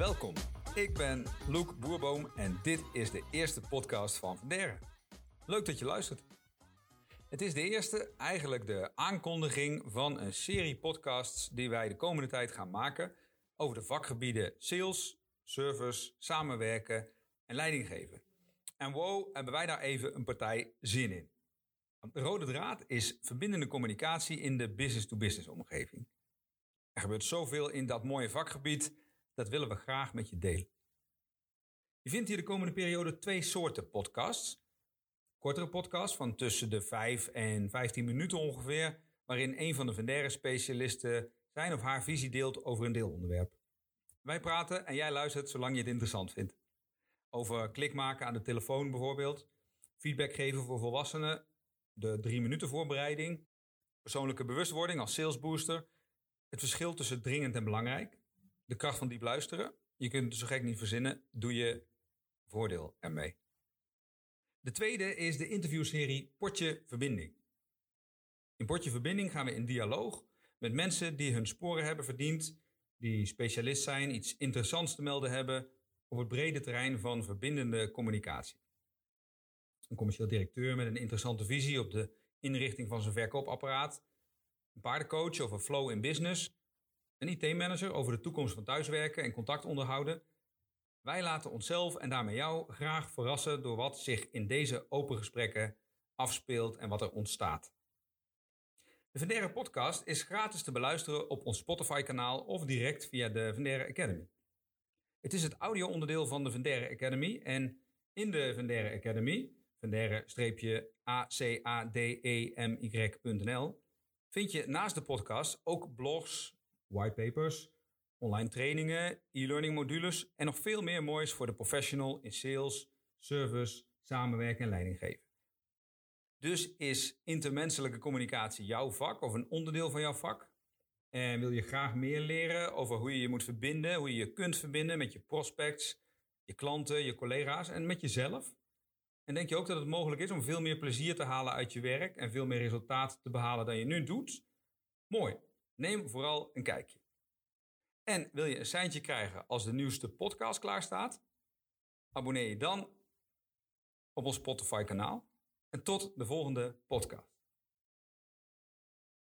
Welkom. Ik ben Loek Boerboom en dit is de eerste podcast van Verderen. Leuk dat je luistert. Het is de eerste, eigenlijk de aankondiging van een serie podcasts die wij de komende tijd gaan maken over de vakgebieden sales, service, samenwerken en leidinggeven. En wow, hebben wij daar even een partij zin in. De rode draad is verbindende communicatie in de business-to-business omgeving. Er gebeurt zoveel in dat mooie vakgebied, dat willen we graag met je delen. Je vindt hier de komende periode twee soorten podcasts. Kortere podcasts van tussen de 5 en 15 minuten ongeveer, waarin een van de Vendere specialisten zijn of haar visie deelt over een deelonderwerp. Wij praten en jij luistert zolang je het interessant vindt. Over klik maken aan de telefoon bijvoorbeeld, feedback geven voor volwassenen, de drie minuten voorbereiding, persoonlijke bewustwording als salesbooster, het verschil tussen dringend en belangrijk, de kracht van diep luisteren. Je kunt het zo gek niet verzinnen, doe je voordeel ermee. De tweede is de interviewserie Potje Verbinding. In Potje Verbinding gaan we in dialoog met mensen die hun sporen hebben verdiend, die specialist zijn, iets interessants te melden hebben op het brede terrein van verbindende communicatie. Een commercieel directeur met een interessante visie op de inrichting van zijn verkoopapparaat, een paardencoach over flow in business, een IT-manager over de toekomst van thuiswerken en contact onderhouden. Wij laten onszelf en daarmee jou graag verrassen door wat zich in deze open gesprekken afspeelt en wat er ontstaat. De Vendere podcast is gratis te beluisteren op ons Spotify-kanaal of direct via de Vendere Academy. Het is het audio-onderdeel van de Vendere Academy en in de Vendere Academy, vendere-academy.nl, vind je naast de podcast ook blogs, whitepapers, online trainingen, e-learning modules en nog veel meer moois voor de professional in sales, service, samenwerken en leiding geven. Dus is intermenselijke communicatie jouw vak of een onderdeel van jouw vak? En wil je graag meer leren over hoe je je moet verbinden, hoe je je kunt verbinden met je prospects, je klanten, je collega's en met jezelf? En denk je ook dat het mogelijk is om veel meer plezier te halen uit je werk en veel meer resultaat te behalen dan je nu doet? Mooi. Neem vooral een kijkje. En wil je een seintje krijgen als de nieuwste podcast klaar staat? Abonneer je dan op ons Spotify kanaal. En tot de volgende podcast.